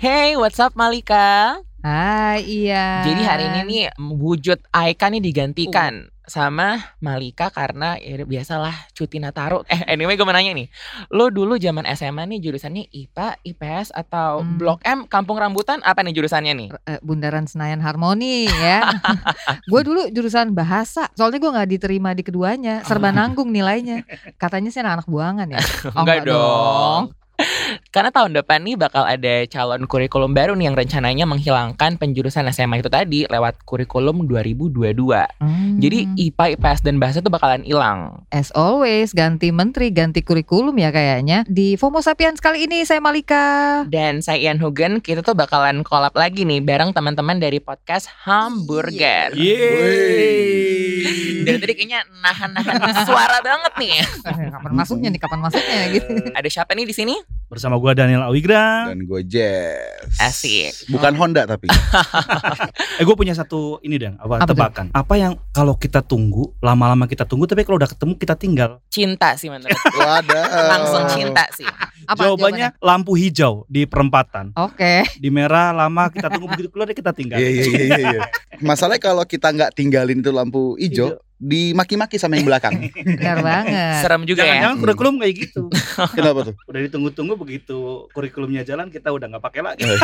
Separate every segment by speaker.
Speaker 1: Hey, what's up Malika?
Speaker 2: Hai, iya.
Speaker 1: Jadi hari ini nih wujud Aika nih digantikan sama Malika karena ya biasalah cuti Nataru. Eh anyway gue mau nanya nih. Lo dulu zaman SMA nih jurusannya IPA, IPS atau
Speaker 2: Hmm.
Speaker 1: Blok M Kampung Rambutan apa nih jurusannya nih?
Speaker 2: Eh, Bundaran Senayan Harmoni ya. gue dulu jurusan bahasa, soalnya gue nggak diterima di keduanya, serba nanggung nilainya. Katanya sih anak-anak buangan ya. Oh,
Speaker 1: Enggak dong. Karena tahun depan nih bakal ada calon kurikulum baru nih yang rencananya menghilangkan penjurusan SMA itu tadi lewat kurikulum 2022.
Speaker 2: Hmm.
Speaker 1: Jadi IPA, IPS dan bahasa itu bakalan hilang.
Speaker 2: as always ganti menteri, ganti kurikulum ya kayaknya. Di FOMO Sapiens kali ini saya Malika.
Speaker 1: Dan saya Ian Hugen, kita tuh bakalan collab lagi nih bareng teman-teman dari podcast Hamburger.
Speaker 3: Yeay.
Speaker 1: Dan tadi kayaknya nahan-nahan suara banget nih.
Speaker 2: Kapan masuknya nih? Kapan masuknya gitu?
Speaker 1: Ada siapa nih di sini?
Speaker 3: Bersama gua Daniel Awigra.
Speaker 4: Dan gue Jess.
Speaker 1: Asik.
Speaker 4: Bukan Honda tapi.
Speaker 3: Eh gue punya satu ini dong, apa,
Speaker 2: Apa
Speaker 3: tebakan. Apa yang kalau kita tunggu, lama-lama kita tunggu tapi kalau udah ketemu kita tinggal.
Speaker 1: Cinta sih menurut.
Speaker 4: Wadah.
Speaker 1: Langsung cinta sih.
Speaker 2: Apa
Speaker 3: Jawabannya lampu hijau di perempatan.
Speaker 2: Oke.
Speaker 3: Di merah lama kita tunggu begitu keluar kita tinggal.
Speaker 4: Iya iya iya iya. Masalahnya kalau kita nggak tinggalin itu lampu hijau, dimaki-maki sama yang belakang.
Speaker 2: Benar banget.
Speaker 1: Serem juga ya.
Speaker 3: Jangan-jangan kurikulum kayak gitu.
Speaker 4: Kenapa tuh?
Speaker 3: Udah ditunggu-tunggu begitu kurikulumnya jalan kita udah nggak pakai lagi.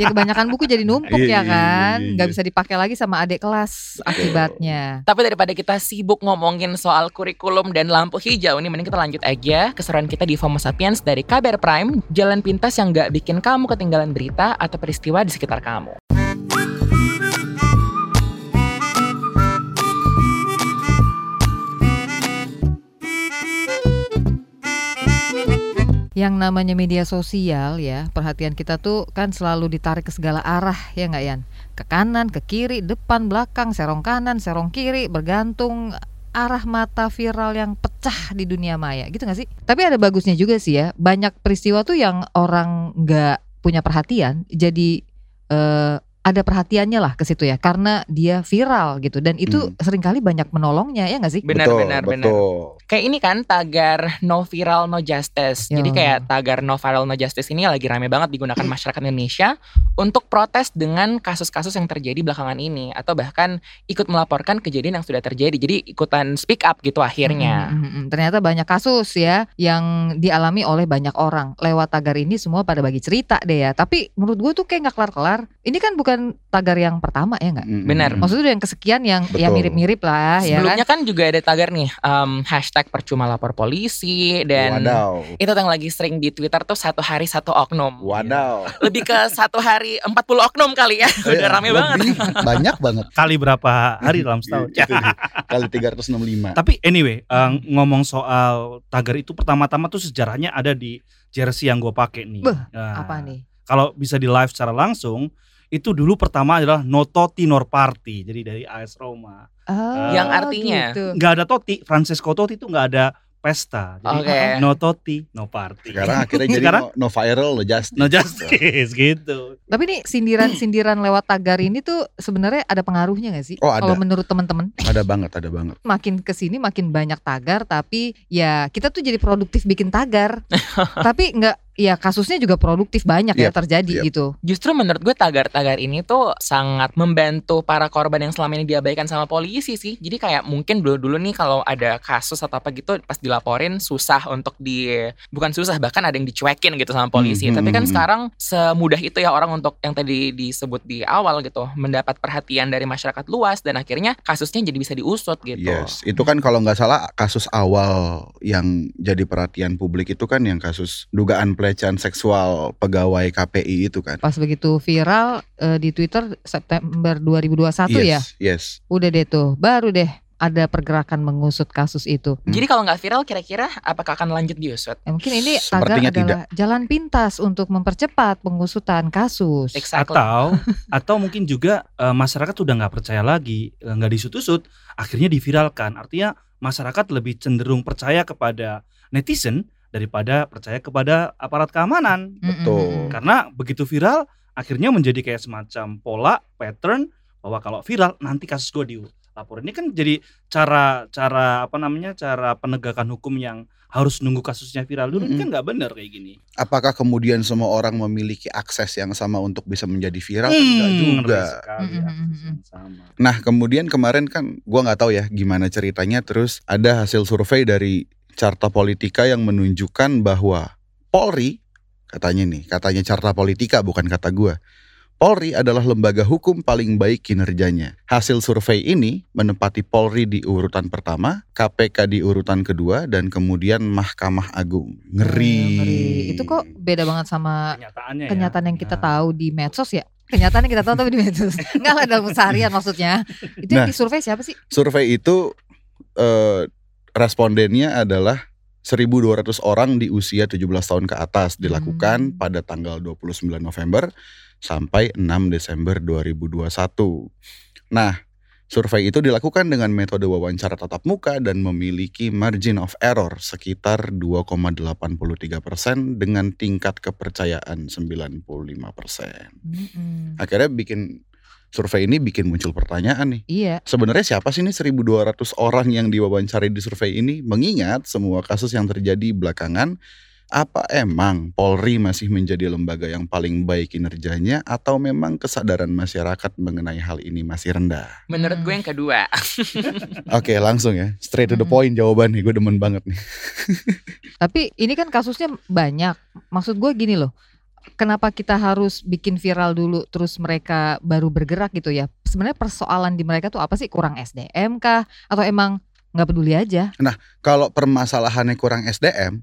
Speaker 2: Ya kebanyakan buku jadi numpuk
Speaker 4: Iya,
Speaker 2: ya
Speaker 4: iya,
Speaker 2: kan,
Speaker 4: iya, iya.
Speaker 2: nggak bisa dipakai lagi sama adik kelas akibatnya.
Speaker 1: Tapi daripada kita sibuk ngomongin soal kurikulum dan lampu hijau nih, mending kita lanjut aja keseruan kita di FOMO Sapiens dari Kabar Prime, jalan pintas yang gak bikin kamu ketinggalan berita atau peristiwa di sekitar kamu.
Speaker 2: Yang namanya media sosial ya, perhatian kita tuh kan selalu ditarik ke segala arah ya nggak Yan? Ke kanan, ke kiri, depan, belakang, serong kanan, serong kiri, bergantung arah mata viral yang pecah di dunia maya gitu nggak sih? Tapi ada bagusnya juga sih ya, banyak peristiwa tuh yang orang nggak punya perhatian jadi eh, ada perhatiannya lah ke situ ya karena dia viral gitu dan itu
Speaker 4: Hmm.
Speaker 2: sering kali banyak menolongnya ya nggak sih?
Speaker 1: Benar,
Speaker 4: betul,
Speaker 1: benar, benar. Kayak ini kan tagar no viral no justice. Jadi
Speaker 2: Yo.
Speaker 1: kayak tagar no viral no justice ini lagi rame banget digunakan masyarakat Indonesia untuk protes dengan kasus-kasus yang terjadi belakangan ini atau bahkan ikut melaporkan kejadian yang sudah terjadi. Jadi ikutan speak up gitu akhirnya.
Speaker 2: Mm, mm, mm. Ternyata banyak kasus ya yang dialami oleh banyak orang. Lewat tagar ini semua pada bagi cerita deh ya. Tapi menurut gue tuh kayak nggak kelar-kelar. Ini kan bukan tagar yang pertama ya nggak?
Speaker 4: Mm-mm.
Speaker 1: Benar.
Speaker 2: Maksudnya udah yang kesekian yang ya
Speaker 4: Betul.
Speaker 2: mirip-mirip lah ya kan.
Speaker 1: Sebelumnya kan juga ada tagar nih um, hashtag percuma lapor polisi dan
Speaker 4: Wadaw.
Speaker 1: itu yang lagi sering di Twitter tuh satu hari satu oknum.
Speaker 4: Wadaw.
Speaker 1: Lebih ke satu hari 40 oknum kali ya. Udah
Speaker 4: Iya,
Speaker 1: rame banget.
Speaker 4: lebih. Banyak banget.
Speaker 3: Kali berapa hari dalam setahun?
Speaker 4: Itu dia. Kali 365.
Speaker 3: Tapi anyway, eh, ngomong soal tagar itu pertama-tama tuh sejarahnya ada di jersey yang gue pakai nih.
Speaker 2: Beh,
Speaker 3: Nah,
Speaker 2: Apa nih?
Speaker 3: Kalau bisa di live secara langsung, itu dulu pertama adalah no Totti nor party. Jadi dari AS Roma.
Speaker 2: Oh,
Speaker 1: Yang artinya?
Speaker 2: gitu.
Speaker 3: Nggak ada Totti, Francesco Totti itu nggak ada pesta. Jadi
Speaker 1: Oke.
Speaker 3: no Totti, no party.
Speaker 4: Sekarang akhirnya jadi
Speaker 3: Sekarang?
Speaker 4: no, no viral, no justice.
Speaker 3: no justice gitu.
Speaker 2: Tapi nih sindiran-sindiran lewat tagar ini tuh sebenarnya ada pengaruhnya gak sih?
Speaker 4: Oh, ada.
Speaker 2: Kalau menurut teman-teman
Speaker 4: Ada banget, ada banget.
Speaker 2: makin ke sini makin banyak tagar tapi ya kita tuh jadi produktif bikin tagar tapi nggak ya kasusnya juga produktif banyak ya
Speaker 4: Yep,
Speaker 2: terjadi
Speaker 4: yep.
Speaker 2: gitu
Speaker 1: Justru menurut gue tagar-tagar ini tuh sangat membantu para korban yang selama ini diabaikan sama polisi sih. Jadi kayak mungkin dulu-dulu nih kalau ada kasus atau apa gitu pas dilaporin susah untuk di bukan susah bahkan ada yang dicuekin gitu sama polisi.
Speaker 4: Hmm,
Speaker 1: Tapi kan
Speaker 4: hmm, hmm.
Speaker 1: sekarang semudah itu ya orang untuk yang tadi disebut di awal gitu mendapat perhatian dari masyarakat luas dan akhirnya kasusnya jadi bisa diusut gitu.
Speaker 4: Yes, itu kan kalau nggak salah kasus awal yang jadi perhatian publik itu kan yang kasus dugaan pelecehan seksual pegawai KPI itu kan.
Speaker 2: pas begitu viral eh, di Twitter September 2021 ya
Speaker 4: yes, yes.
Speaker 2: udah deh tuh baru deh ada pergerakan mengusut kasus itu
Speaker 1: Jadi kalau nggak viral kira-kira apakah akan lanjut diusut?
Speaker 2: Ya, mungkin ini tagar adalah jalan pintas untuk mempercepat pengusutan kasus
Speaker 1: Exactly.
Speaker 3: Atau atau mungkin juga eh, masyarakat udah nggak percaya lagi, eh, nggak disut-usut, akhirnya diviralkan. Artinya masyarakat lebih cenderung percaya kepada netizen daripada percaya kepada aparat keamanan.
Speaker 2: Mm, mm,
Speaker 4: Betul.
Speaker 2: mm, mm.
Speaker 3: Karena begitu viral, akhirnya menjadi kayak semacam pola, pattern bahwa kalau viral nanti kasus gue dilapor. Ini kan jadi cara cara apa namanya cara penegakan hukum yang harus nunggu kasusnya viral dulu. Ini
Speaker 4: Mm-mm.
Speaker 3: kan nggak benar kayak gini.
Speaker 4: Apakah kemudian semua orang memiliki akses yang sama untuk bisa menjadi viral? Kan Enggak
Speaker 3: Hmm,
Speaker 4: juga.
Speaker 3: sekali sama.
Speaker 4: Nah kemudian kemarin kan gua nggak tahu ya gimana ceritanya terus ada hasil survei dari Carta Politika yang menunjukkan bahwa Polri katanya nih katanya Carta Politika bukan kata gua Polri adalah lembaga hukum paling baik kinerjanya. Hasil survei ini menempati Polri di urutan pertama, KPK di urutan kedua, dan kemudian Mahkamah Agung. Ngeri.
Speaker 2: Hmm, ngeri. Itu kok beda banget sama
Speaker 3: Kenyataannya ya.
Speaker 2: kenyataan yang kita
Speaker 3: Nah,
Speaker 2: tahu di medsos ya? Kenyataan yang kita tahu tapi di medsos. Enggak lah dalam seharian maksudnya. Itu yang
Speaker 4: Nah.
Speaker 2: disurvei siapa sih?
Speaker 4: Survei itu eh, respondennya adalah 1.200 orang di usia 17 tahun ke atas dilakukan
Speaker 2: Hmm.
Speaker 4: pada tanggal 29 November sampai 6 Desember 2021. Nah, survei itu dilakukan dengan metode wawancara tatap muka dan memiliki margin of error sekitar 2,83 persen dengan tingkat kepercayaan 95 persen.
Speaker 2: Mm-mm.
Speaker 4: Akhirnya bikin survei ini bikin muncul pertanyaan nih
Speaker 2: Iya.
Speaker 4: Sebenarnya siapa sih nih 1.200 orang yang diwawancari di survei ini? Mengingat semua kasus yang terjadi belakangan, apa emang Polri masih menjadi lembaga yang paling baik kinerjanya atau memang kesadaran masyarakat mengenai hal ini masih rendah?
Speaker 1: Menurut gue yang kedua.
Speaker 4: Oke langsung ya, straight to the
Speaker 2: Hmm.
Speaker 4: point jawabannya, gue demen banget nih.
Speaker 2: Tapi ini kan kasusnya banyak. Maksud gue gini loh. Kenapa kita harus bikin viral dulu terus mereka baru bergerak gitu ya? Sebenarnya persoalan di mereka tuh apa sih? Kurang SDM kah? Atau emang nggak peduli aja?
Speaker 4: Kalau permasalahannya kurang SDM,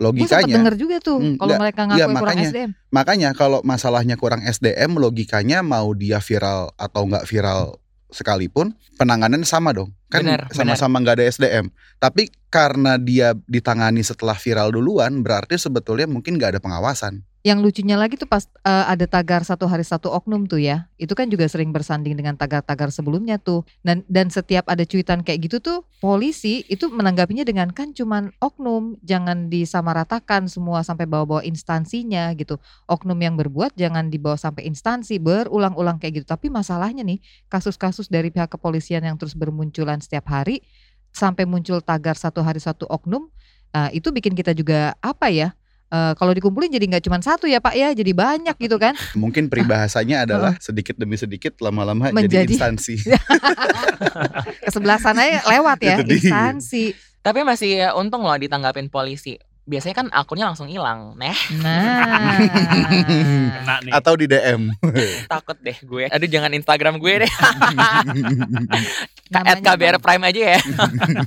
Speaker 2: Gue
Speaker 4: logikanya
Speaker 2: denger juga tuh
Speaker 4: Hmm,
Speaker 2: kalau
Speaker 4: nggak.
Speaker 2: mereka
Speaker 4: Iya,
Speaker 2: ngaku kurang
Speaker 4: makanya.
Speaker 2: SDM.
Speaker 4: Makanya kalau masalahnya kurang SDM, logikanya mau dia viral atau nggak viral sekalipun, penanganan sama dong. Kan sama-sama nggak ada SDM. Tapi karena dia ditangani setelah viral duluan, berarti sebetulnya mungkin nggak ada pengawasan.
Speaker 2: Yang lucunya lagi tuh pas eh, ada tagar satu hari satu oknum tuh ya, itu kan juga sering bersanding dengan tagar-tagar sebelumnya tuh. Dan dan setiap ada cuitan kayak gitu tuh, polisi itu menanggapinya dengan kan cuman oknum, jangan disamaratakan semua sampai bawa-bawa instansinya gitu. Oknum yang berbuat jangan dibawa sampai instansi berulang-ulang kayak gitu. Tapi masalahnya nih, kasus-kasus dari pihak kepolisian yang terus bermunculan setiap hari sampai muncul tagar satu hari satu oknum, nah, itu bikin kita juga apa ya? Eh, kalau dikumpulin jadi nggak cuma satu ya Pak ya, jadi banyak gitu kan.
Speaker 4: Mungkin peribahasanya adalah sedikit demi sedikit lama-lama jadi
Speaker 2: Menjadi-
Speaker 4: instansi.
Speaker 2: Ke sebelah sananya lewat ya
Speaker 4: Itu dia.
Speaker 2: instansi.
Speaker 1: Tapi masih untung loh ditanggapin polisi. Biasanya kan akunnya langsung hilang. Nah,
Speaker 2: Nah,
Speaker 3: Kena nih.
Speaker 4: Atau di DM.
Speaker 1: takut deh gue. Aduh jangan Instagram gue deh. At
Speaker 2: namanya
Speaker 1: KBR Prime aja ya.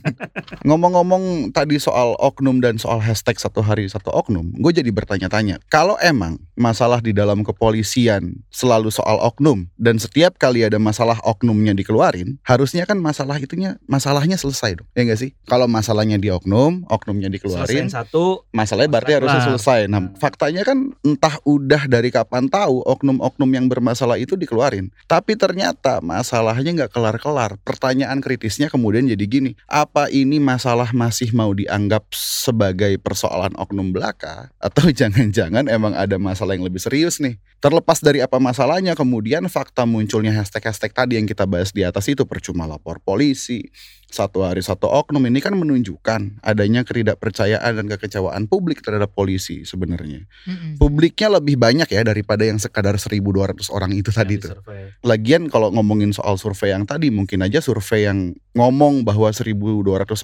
Speaker 4: Ngomong-ngomong tadi soal oknum dan soal hashtag satu hari satu oknum, gue jadi bertanya-tanya. Kalau emang masalah di dalam kepolisian selalu soal oknum dan setiap kali ada masalah oknumnya dikeluarin, harusnya kan masalah itunya masalahnya selesai dong. Ya enggak sih? Kalau masalahnya di oknum, oknumnya dikeluarin,
Speaker 3: Selesai satu,
Speaker 4: masalahnya berarti harusnya selesai. Nah. faktanya kan entah udah dari kapan tahu oknum-oknum yang bermasalah itu dikeluarin. Tapi ternyata masalahnya nggak kelar-kelar. Pertanyaan kritisnya kemudian jadi gini, apa ini masalah masih mau dianggap sebagai persoalan oknum belaka atau jangan-jangan emang ada masalah yang lebih serius nih? Terlepas dari apa masalahnya, kemudian fakta munculnya hashtag-hashtag tadi yang kita bahas di atas itu percuma lapor polisi, satu hari satu oknum ini kan menunjukkan adanya ketidakpercayaan dan kekecewaan publik terhadap polisi sebenarnya.
Speaker 2: Mm-mm.
Speaker 4: Publiknya lebih banyak ya daripada yang sekadar 1.200 orang itu tadi
Speaker 3: yang disurvei.
Speaker 4: Lagian kalau ngomongin soal survei yang tadi mungkin aja survei yang ngomong bahwa 1.200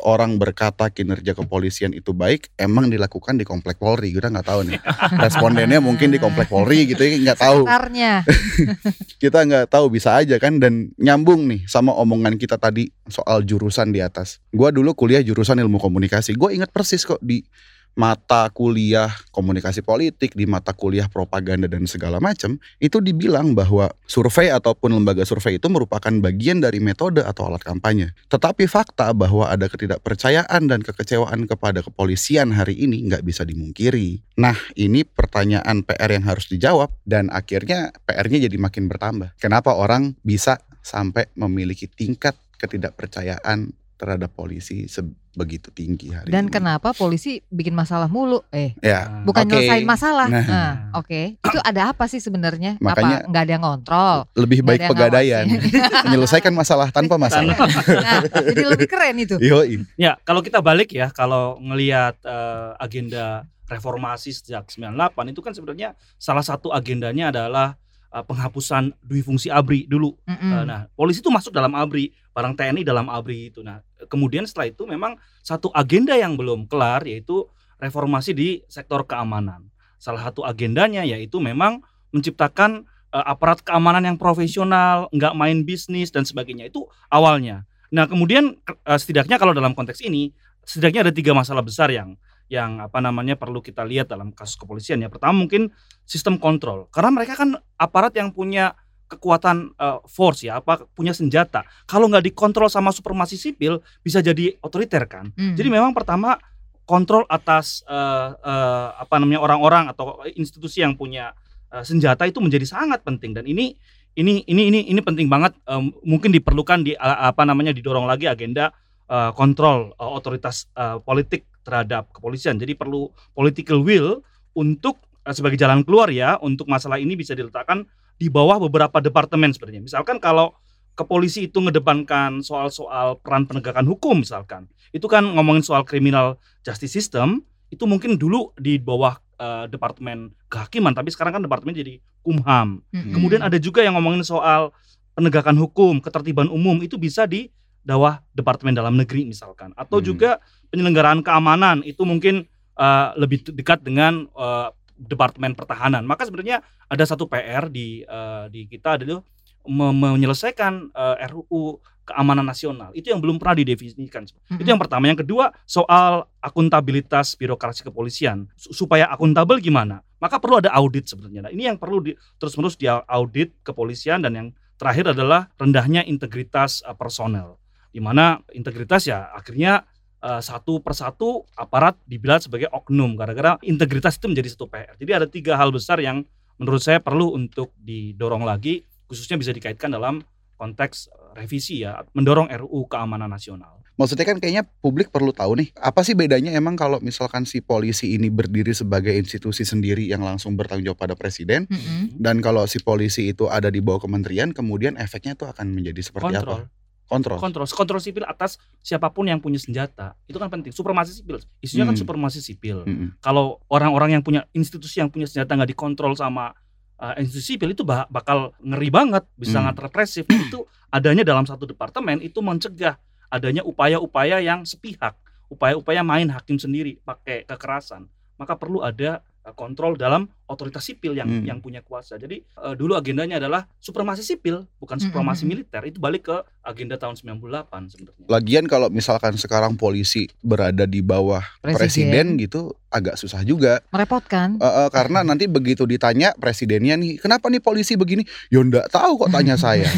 Speaker 4: orang berkata kinerja kepolisian itu baik emang dilakukan di komplek Polri. Kita nggak tahu nih. Respondennya mungkin di komplek Polri gitu ya nggak tahu kita nggak tahu bisa aja kan dan nyambung nih sama omongan kita tadi soal jurusan di atas. Gua dulu kuliah jurusan ilmu komunikasi. Gue ingat persis kok di mata kuliah komunikasi politik, di mata kuliah propaganda dan segala macam, itu dibilang bahwa survei ataupun lembaga survei itu merupakan bagian dari metode atau alat kampanye. Tetapi fakta bahwa ada ketidakpercayaan dan kekecewaan kepada kepolisian hari ini nggak bisa dimungkiri. Nah, ini pertanyaan PR yang harus dijawab dan akhirnya PR-nya jadi makin bertambah. Kenapa orang bisa sampai memiliki tingkat ketidakpercayaan terhadap polisi sebegitu tinggi hari
Speaker 2: Dan
Speaker 4: ini.
Speaker 2: kenapa polisi bikin masalah mulu? Eh,
Speaker 4: Ya,
Speaker 2: bukan
Speaker 4: Oke.
Speaker 2: nyelesain masalah.
Speaker 4: Nah.
Speaker 2: Nah, oke. Itu ada apa sih sebenarnya?
Speaker 4: Makanya-
Speaker 2: apa nggak ada yang ngontrol?
Speaker 4: lebih baik pegadaian. Menyelesaikan masalah tanpa masalah.
Speaker 2: nah, jadi lebih keren itu.
Speaker 4: Yoi.
Speaker 3: Ya, kalau kita balik ya, kalau ngelihat eh, agenda reformasi sejak 98 itu kan sebenarnya salah satu agendanya adalah eh, penghapusan dui fungsi ABRI dulu.
Speaker 2: Mm-mm.
Speaker 3: Eh, Nah, polisi itu masuk dalam ABRI, barang TNI dalam ABRI itu. Nah, kemudian setelah itu memang satu agenda yang belum kelar yaitu reformasi di sektor keamanan. Salah satu agendanya yaitu memang menciptakan eh, aparat keamanan yang profesional, nggak main bisnis dan sebagainya. Itu awalnya. Nah, kemudian ke- setidaknya kalau dalam konteks ini, setidaknya ada tiga masalah besar yang yang apa namanya perlu kita lihat dalam kasus kepolisian ya. Pertama mungkin sistem kontrol. Karena mereka kan aparat yang punya kekuatan eh, force ya, apa punya senjata. Kalau nggak dikontrol sama supremasi sipil bisa jadi otoriter kan.
Speaker 2: Hmm.
Speaker 3: Jadi memang pertama kontrol atas eh, eh, apa namanya orang-orang atau institusi yang punya eh, senjata itu menjadi sangat penting dan ini ini ini ini ini penting banget eh, mungkin diperlukan di eh, apa namanya didorong lagi agenda eh, kontrol eh, otoritas eh, politik terhadap kepolisian. Jadi perlu political will untuk eh, sebagai jalan keluar ya untuk masalah ini bisa diletakkan di bawah beberapa departemen sebenarnya. Misalkan kalau kepolisi itu ngedepankan soal-soal peran penegakan hukum misalkan, itu kan ngomongin soal criminal justice system, itu mungkin dulu di bawah eh, departemen kehakiman, tapi sekarang kan departemen jadi kumham.
Speaker 2: Mm-mm.
Speaker 3: Kemudian ada juga yang ngomongin soal penegakan hukum, ketertiban umum itu bisa di bawah departemen dalam negeri misalkan, atau
Speaker 4: Hmm.
Speaker 3: juga penyelenggaraan keamanan itu mungkin eh, lebih dekat dengan eh, departemen pertahanan. Maka sebenarnya ada satu PR di eh, di kita adalah me- menyelesaikan eh, RUU keamanan nasional itu yang belum pernah didefinisikan.
Speaker 2: Mm-mm.
Speaker 3: Itu yang pertama. Yang kedua soal akuntabilitas birokrasi kepolisian Su- supaya akuntabel gimana? Maka perlu ada audit sebenarnya. Nah, ini yang perlu di, terus-menerus dia audit kepolisian dan yang terakhir adalah rendahnya integritas eh, personel. Di mana integritas ya akhirnya eh, satu persatu aparat dibilang sebagai oknum gara-gara integritas itu menjadi satu PR. Jadi ada tiga hal besar yang menurut saya perlu untuk didorong lagi khususnya bisa dikaitkan dalam konteks eh, revisi ya mendorong RUU keamanan nasional.
Speaker 4: Maksudnya kan kayaknya publik perlu tahu nih, apa sih bedanya emang kalau misalkan si polisi ini berdiri sebagai institusi sendiri yang langsung bertanggung jawab pada presiden
Speaker 2: Mm-mm.
Speaker 4: dan kalau si polisi itu ada di bawah kementerian kemudian efeknya itu akan menjadi seperti
Speaker 3: Kontrol.
Speaker 4: apa? Kontrol.
Speaker 3: kontrol. Kontrol sipil atas siapa pun yang punya senjata. Itu kan penting. Supremasi sipil. Isunya kan
Speaker 4: Hmm.
Speaker 3: supremasi sipil.
Speaker 4: Mm-mm.
Speaker 3: kalau orang-orang yang punya institusi yang punya senjata nggak dikontrol sama uh, institusi sipil itu ba- bakal ngeri banget. Bisa
Speaker 4: Hmm.
Speaker 3: sangat represif. Nah, itu adanya dalam satu departemen itu mencegah adanya upaya-upaya yang sepihak. Upaya-upaya main hakim sendiri pakai kekerasan. Maka perlu ada uh, kontrol dalam otoritas sipil yang
Speaker 4: Hmm.
Speaker 3: yang punya kuasa jadi uh, dulu agendanya adalah supremasi sipil bukan
Speaker 2: Hmm,
Speaker 3: supremasi
Speaker 2: hmm, hmm.
Speaker 3: militer itu balik ke agenda tahun 98 sebenarnya
Speaker 4: Lagian kalau misalkan sekarang polisi berada di bawah presiden, gitu agak susah juga.
Speaker 2: Merepotkan.
Speaker 4: Eh, eh, karena nanti begitu ditanya presidennya nih, kenapa nih polisi begini? Ya enggak tahu kok tanya saya.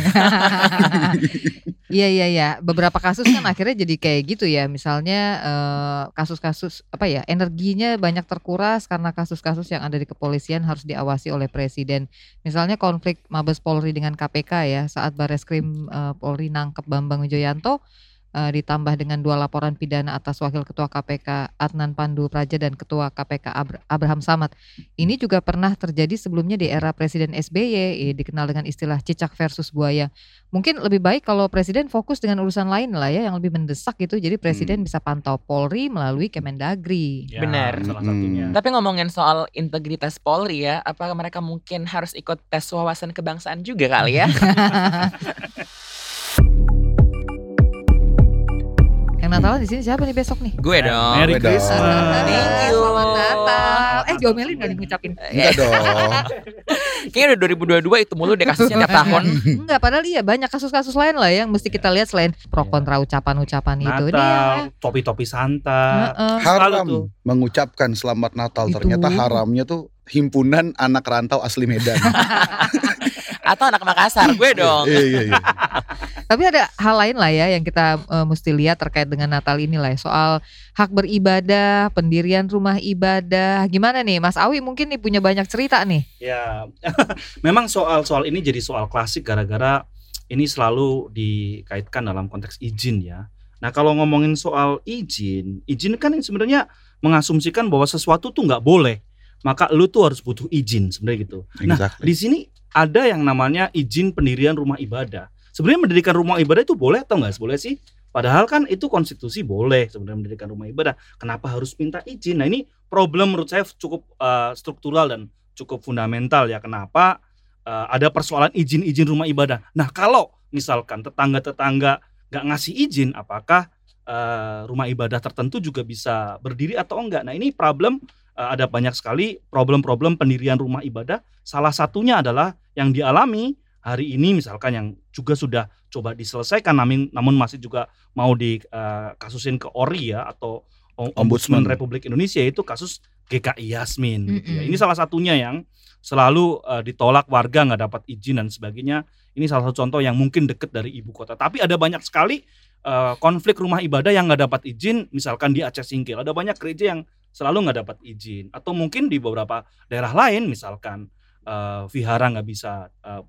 Speaker 2: Iya iya iya. Beberapa kasus kan akhirnya jadi kayak gitu ya. Misalnya eh, kasus-kasus apa ya energinya banyak terkuras karena kasus-kasus yang ada di kepolisian harus diawasi oleh presiden. Misalnya konflik Mabes Polri dengan KPK ya saat Bareskrim eh, Polri nangkep Bambang Wijoyanto eh, ditambah dengan dua laporan pidana atas Wakil Ketua KPK Adnan Pandu Praja dan Ketua KPK Abra- Abraham Samad. Ini juga pernah terjadi sebelumnya di era Presiden SBY, eh, dikenal dengan istilah cicak versus buaya. Mungkin lebih baik kalau presiden fokus dengan urusan lain lah ya yang lebih mendesak gitu. Jadi presiden bisa pantau Polri melalui Kemendagri.
Speaker 3: Ya,
Speaker 1: Benar.
Speaker 3: salah
Speaker 4: Hmm.
Speaker 3: satunya
Speaker 1: Tapi ngomongin soal integritas Polri ya, apa mereka mungkin harus ikut tes wawasan kebangsaan juga kali ya?
Speaker 2: Yang Natal di sini siapa nih besok nih?
Speaker 1: Gue dong.
Speaker 3: Merry. Christmas
Speaker 1: Thank you.
Speaker 2: Selamat Natal. Eh diomelin gak ngucapin?
Speaker 4: Enggak dong.
Speaker 1: Kayaknya udah 2022 itu mulu deh kasusnya tiap tahun.
Speaker 2: Enggak, padahal iya banyak kasus-kasus lain lah yang mesti kita lihat selain pro kontra ucapan-ucapan itu. Ini ya.
Speaker 3: Natal topi-topi Santa
Speaker 4: Haram
Speaker 3: tuh.
Speaker 4: mengucapkan selamat Natal. Ternyata haramnya tuh himpunan anak rantau asli Medan.
Speaker 1: Atau anak Makassar, gue dong.
Speaker 4: Iya iya iya.
Speaker 2: Tapi ada hal lain lah ya yang kita eh, mesti lihat terkait dengan Natal ini lah ya. Soal hak beribadah, pendirian rumah ibadah. Gimana nih Mas Awi mungkin nih punya banyak cerita nih.
Speaker 3: Ya, memang soal-soal ini jadi soal klasik gara-gara ini selalu dikaitkan dalam konteks izin ya. Nah kalau ngomongin soal izin, izin kan sebenarnya mengasumsikan bahwa sesuatu tuh nggak boleh, maka lu tuh harus butuh izin sebenarnya gitu. Nah
Speaker 4: Exactly.
Speaker 3: di sini ada yang namanya izin pendirian rumah ibadah. Sebenarnya mendirikan rumah ibadah itu boleh atau nggak boleh sih? Padahal kan itu konstitusi boleh sebenarnya mendirikan rumah ibadah. Kenapa harus minta izin? Nah ini problem menurut saya cukup eh, struktural dan cukup fundamental ya. Kenapa eh, ada persoalan izin-izin rumah ibadah? Nah kalau misalkan tetangga-tetangga nggak ngasih izin, apakah eh, rumah ibadah tertentu juga bisa berdiri atau enggak? Nah ini problem eh, ada banyak sekali problem-problem pendirian rumah ibadah. Salah satunya adalah yang dialami hari ini misalkan yang juga sudah coba diselesaikan namun namun masih juga mau dikasusin ke ORI ya atau Om- Ombudsman
Speaker 4: Ombudsman.
Speaker 3: Republik Indonesia yaitu kasus GKI Yasmin ya.
Speaker 2: Mm-mm.
Speaker 3: Ini salah satunya yang selalu eh, ditolak warga nggak dapat izin dan sebagainya. Ini salah satu contoh yang mungkin deket dari ibu kota. Tapi ada banyak sekali eh, konflik rumah ibadah yang nggak dapat izin, misalkan di Aceh Singkil. Ada banyak gereja yang selalu nggak dapat izin. Atau mungkin di beberapa daerah lain, misalkan eh, vihara nggak bisa eh,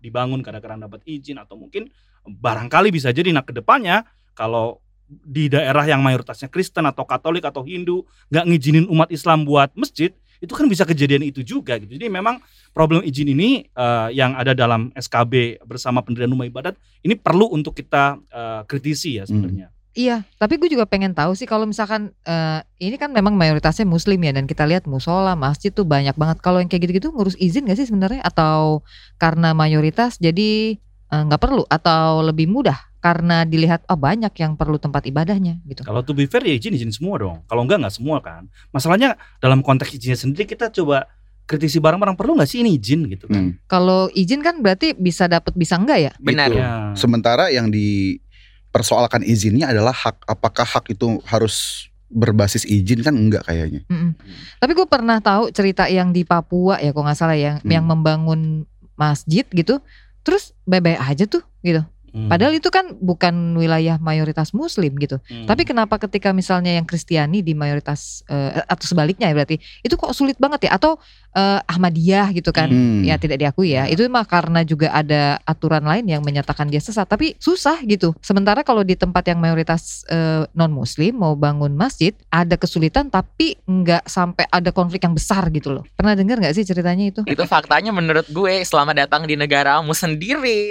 Speaker 3: dibangun kadang-kadang dapat izin. Atau mungkin barangkali bisa jadi nah ke depannya kalau di daerah yang mayoritasnya Kristen atau Katolik atau Hindu nggak ngizinin umat Islam buat masjid itu kan bisa kejadian itu juga gitu. Jadi memang problem izin ini eh, yang ada dalam SKB bersama pendirian rumah ibadat ini perlu untuk kita eh, kritisi ya sebenarnya.
Speaker 2: Iya, tapi gue juga pengen tahu sih kalau misalkan eh, ini kan memang mayoritasnya muslim ya dan kita lihat musola, masjid tuh banyak banget. Kalau yang kayak gitu-gitu ngurus izin gak sih sebenarnya atau karena mayoritas jadi nggak perlu atau lebih mudah karena dilihat oh banyak yang perlu tempat ibadahnya gitu.
Speaker 3: Kalau to be fair ya izin izin semua dong. Kalau enggak nggak semua kan. Masalahnya dalam konteks izinnya sendiri kita coba kritisi barang-barang perlu nggak sih ini izin gitu kan.
Speaker 4: Hmm.
Speaker 2: Kalau izin kan berarti bisa dapat bisa enggak ya?
Speaker 1: Benar.
Speaker 4: Gitu.
Speaker 3: Ya.
Speaker 4: Sementara yang dipersoalkan izinnya adalah hak. Apakah hak itu harus berbasis izin kan enggak kayaknya.
Speaker 2: Mm-mm. Tapi gue pernah tahu cerita yang di Papua ya, kok nggak salah yang
Speaker 4: Hmm.
Speaker 2: yang membangun masjid gitu. Terus bye-bye aja tuh gitu.
Speaker 3: Hmm.
Speaker 2: Padahal itu kan bukan wilayah mayoritas muslim gitu.
Speaker 3: Hmm.
Speaker 2: Tapi kenapa ketika misalnya yang Kristiani di mayoritas eh, atau sebaliknya ya berarti itu kok sulit banget ya atau eh, Ahmadiyah gitu kan.
Speaker 4: Hmm.
Speaker 2: Ya tidak diakui
Speaker 3: ya.
Speaker 2: Itu mah karena juga ada aturan lain yang menyatakan dia sesat tapi susah gitu. Sementara kalau di tempat yang mayoritas non muslim mau bangun masjid ada kesulitan tapi nggak sampai ada konflik yang besar gitu loh. Pernah dengar nggak sih ceritanya itu?
Speaker 1: Itu faktanya menurut gue selamat datang di negaramu sendiri.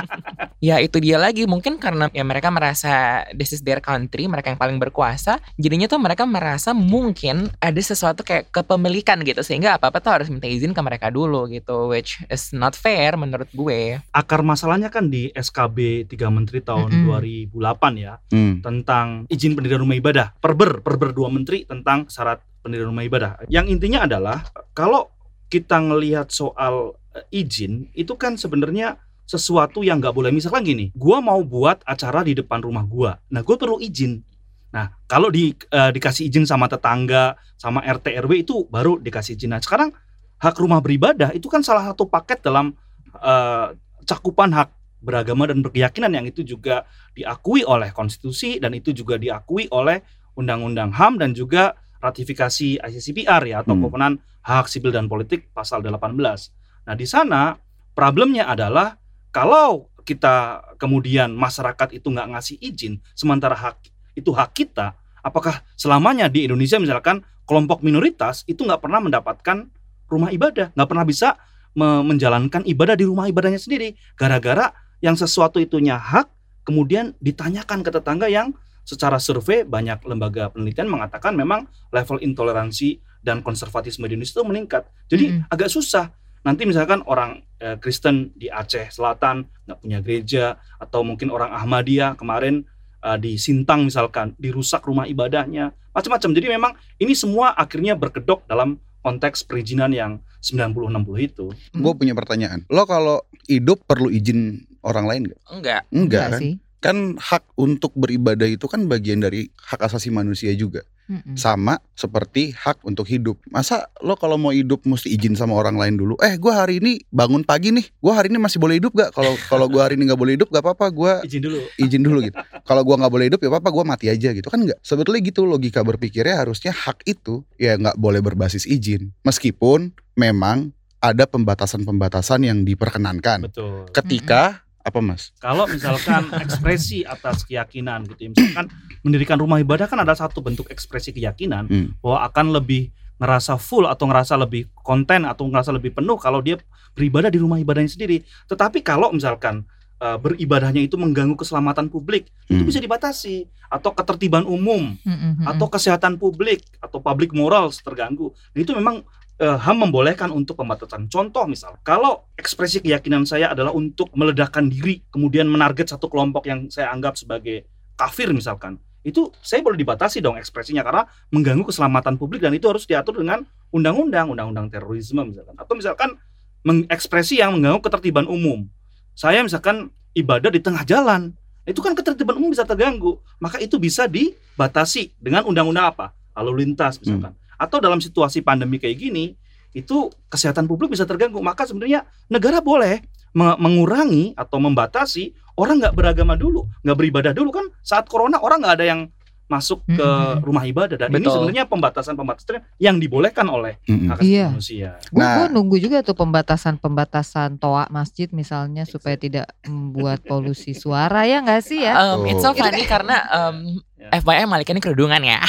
Speaker 1: ya itu dia lagi mungkin karena ya mereka merasa this is their country, mereka yang paling berkuasa. Jadinya tuh mereka merasa mungkin ada sesuatu kayak kepemilikan gitu sehingga apa-apa tuh harus minta izin ke mereka dulu gitu which is not fair menurut gue.
Speaker 3: akar masalahnya kan di SKB 3 Menteri tahun
Speaker 2: Mm-mm.
Speaker 3: 2008 ya
Speaker 4: Hmm.
Speaker 3: tentang izin pendirian rumah ibadah. Perber, perber dua menteri tentang syarat pendirian rumah ibadah. Yang intinya adalah kalau kita ngelihat soal eh, izin itu kan sebenarnya sesuatu yang nggak boleh. Misalkan gini, gua mau buat acara di depan rumah gua. Nah, gue perlu izin. Nah, kalau di, eh, dikasih izin sama tetangga, sama RT RW itu baru dikasih izin. Nah, sekarang hak rumah beribadah itu kan salah satu paket dalam eh, cakupan hak beragama dan berkeyakinan yang itu juga diakui oleh konstitusi dan itu juga diakui oleh undang-undang HAM dan juga ratifikasi ICCPR ya atau
Speaker 4: Hmm.
Speaker 3: Kovenan Hak Sipil dan Politik pasal 18. Nah, di sana problemnya adalah kalau kita kemudian masyarakat itu nggak ngasih izin sementara hak itu hak kita, apakah selamanya di Indonesia misalkan kelompok minoritas itu nggak pernah mendapatkan rumah ibadah, nggak pernah bisa me- menjalankan ibadah di rumah ibadahnya sendiri gara-gara yang sesuatu itunya hak kemudian ditanyakan ke tetangga yang secara survei banyak lembaga penelitian mengatakan memang level intoleransi dan konservatisme di Indonesia itu meningkat. Jadi
Speaker 2: Mm-mm.
Speaker 3: agak susah. Nanti misalkan orang eh, Kristen di Aceh Selatan nggak punya gereja atau mungkin orang Ahmadiyah kemarin eh, di Sintang misalkan dirusak rumah ibadahnya macam-macam. Jadi memang ini semua akhirnya berkedok dalam konteks perizinan yang 90-60 itu.
Speaker 4: Gue punya pertanyaan. Lo kalau hidup perlu izin orang lain nggak?
Speaker 1: Enggak.
Speaker 4: Enggak kan?
Speaker 2: sih.
Speaker 4: Kan hak untuk beribadah itu kan bagian dari hak asasi manusia juga.
Speaker 2: Mm-mm.
Speaker 4: Sama seperti hak untuk hidup. Masa lo kalau mau hidup mesti izin sama orang lain dulu? Eh, gue hari ini bangun pagi nih. Gue hari ini masih boleh hidup gak? Kalau kalau gue hari ini nggak boleh hidup, gak apa-apa. Gue
Speaker 3: Izin dulu.
Speaker 4: izin dulu gitu. Kalau gua nggak boleh hidup ya apa-apa, gue mati aja gitu kan nggak? Sebetulnya gitu logika berpikirnya harusnya hak itu ya nggak boleh berbasis izin. Meskipun memang ada pembatasan-pembatasan yang diperkenankan.
Speaker 3: Betul.
Speaker 4: Ketika Apa Mas?
Speaker 3: Kalau misalkan ekspresi atas keyakinan gitu ya, misalkan mendirikan rumah ibadah kan ada satu bentuk ekspresi keyakinan
Speaker 4: Hmm.
Speaker 3: bahwa akan lebih ngerasa full atau ngerasa lebih konten atau ngerasa lebih penuh kalau dia beribadah di rumah ibadahnya sendiri. Tetapi kalau misalkan uh, beribadahnya itu mengganggu keselamatan publik, itu
Speaker 4: Hmm.
Speaker 3: bisa dibatasi atau ketertiban umum
Speaker 2: Mm-mm, mm-mm.
Speaker 3: atau kesehatan publik atau public morals terganggu. Nah, itu memang eh, HAM membolehkan untuk pembatasan. Contoh misal, kalau ekspresi keyakinan saya adalah untuk meledakkan diri, kemudian menarget satu kelompok yang saya anggap sebagai kafir misalkan, itu saya boleh dibatasi dong ekspresinya karena mengganggu keselamatan publik dan itu harus diatur dengan undang-undang, undang-undang terorisme misalkan. Atau misalkan mengekspresi yang mengganggu ketertiban umum. Saya misalkan ibadah di tengah jalan, itu kan ketertiban umum bisa terganggu. Maka itu bisa dibatasi dengan undang-undang apa? Lalu lintas misalkan. Atau dalam situasi pandemi kayak gini, itu kesehatan publik bisa terganggu. Maka sebenarnya negara boleh me- mengurangi atau membatasi orang nggak beragama dulu, nggak beribadah dulu kan saat corona orang nggak ada yang masuk ke rumah ibadah dan ini
Speaker 1: Betul.
Speaker 3: sebenarnya pembatasan-pembatasan yang dibolehkan oleh
Speaker 4: Mm-mm.
Speaker 3: hak
Speaker 2: Iya.
Speaker 3: manusia.
Speaker 2: Gue
Speaker 4: Nah.
Speaker 2: nunggu juga tuh pembatasan-pembatasan toa masjid misalnya supaya tidak membuat polusi suara ya nggak sih ya?
Speaker 1: Um, it's so funny karena um,
Speaker 3: Ya.
Speaker 1: FYI Malika ini kerudungan ya.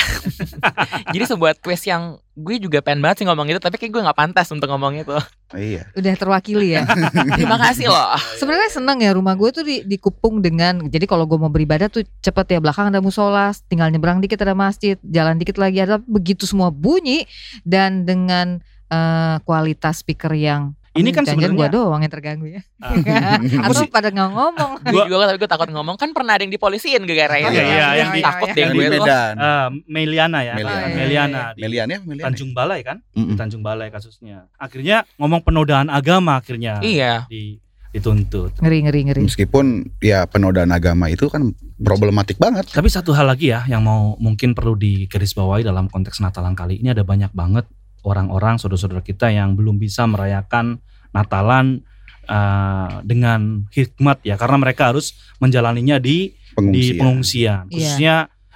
Speaker 1: Jadi sebuah twist yang gue juga pengen banget sih ngomong itu, tapi kayak gue nggak pantas untuk ngomong itu.
Speaker 4: Iya.
Speaker 2: Udah terwakili ya.
Speaker 1: Terima kasih loh.
Speaker 2: Sebenarnya seneng ya rumah gue tuh di, dikupung dengan jadi kalau gue mau beribadah tuh cepet ya belakang ada musola, tinggal nyebrang dikit ada masjid, jalan dikit lagi ada begitu semua bunyi dan dengan eh, kualitas speaker yang
Speaker 3: Ini kan sebenarnya-
Speaker 2: doang yang terganggu ya.
Speaker 3: Ah.
Speaker 2: Atau pada nggak ngomong.
Speaker 1: Gue
Speaker 3: Gua-
Speaker 1: juga tapi gue takut ngomong kan pernah ada yang dipolisiin gara-gara
Speaker 2: Oh,
Speaker 1: itu.
Speaker 3: iya, iya, yang di-
Speaker 1: takut
Speaker 2: iya,
Speaker 1: deh
Speaker 4: Yang
Speaker 1: gue
Speaker 4: di. Medan.
Speaker 3: Eh, Meliana ya,
Speaker 4: Meliana.
Speaker 2: Oh, iya,
Speaker 3: Meliana di
Speaker 4: Melian ya, Melian. ya?
Speaker 3: Tanjung Balai kan,
Speaker 4: Mm-mm.
Speaker 3: Tanjung Balai kasusnya. Akhirnya ngomong penodaan agama akhirnya
Speaker 1: Iya.
Speaker 3: di, dituntut.
Speaker 2: Ngeri ngeri ngeri.
Speaker 4: Meskipun ya penodaan agama itu kan problematik banget.
Speaker 3: Tapi satu hal lagi ya yang mau mungkin perlu digarisbawahi dalam konteks Natalan kali ini ada banyak banget orang-orang saudara-saudara kita yang belum bisa merayakan Natalan eh, dengan hikmat ya karena mereka harus menjalaninya di di
Speaker 4: Pengungsian.
Speaker 3: pengungsian
Speaker 2: Iya.
Speaker 3: khususnya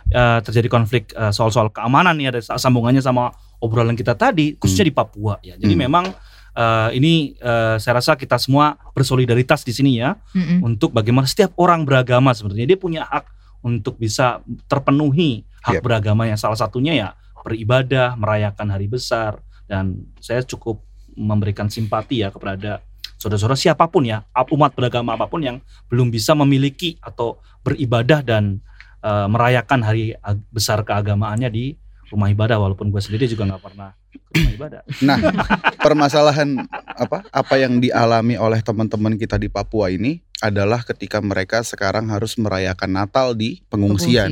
Speaker 3: eh, terjadi konflik eh, soal-soal keamanan nih ada sambungannya sama obrolan kita tadi khususnya di Papua ya jadi
Speaker 4: Hmm.
Speaker 3: memang eh, ini eh, saya rasa kita semua bersolidaritas di sini ya
Speaker 2: Mm-mm.
Speaker 3: untuk bagaimana setiap orang beragama sebenarnya dia punya hak untuk bisa terpenuhi hak
Speaker 4: Yep.
Speaker 3: beragamanya salah satunya ya beribadah merayakan hari besar dan saya cukup memberikan simpati ya kepada saudara-saudara siapa pun ya umat beragama apa pun yang belum bisa memiliki atau beribadah dan eh, merayakan hari besar keagamaannya di rumah ibadah. Walaupun gue sendiri juga nggak pernah ke rumah ibadah.
Speaker 4: Nah, permasalahan apa apa yang dialami oleh teman-teman kita di Papua ini adalah ketika mereka sekarang harus merayakan Natal di pengungsian.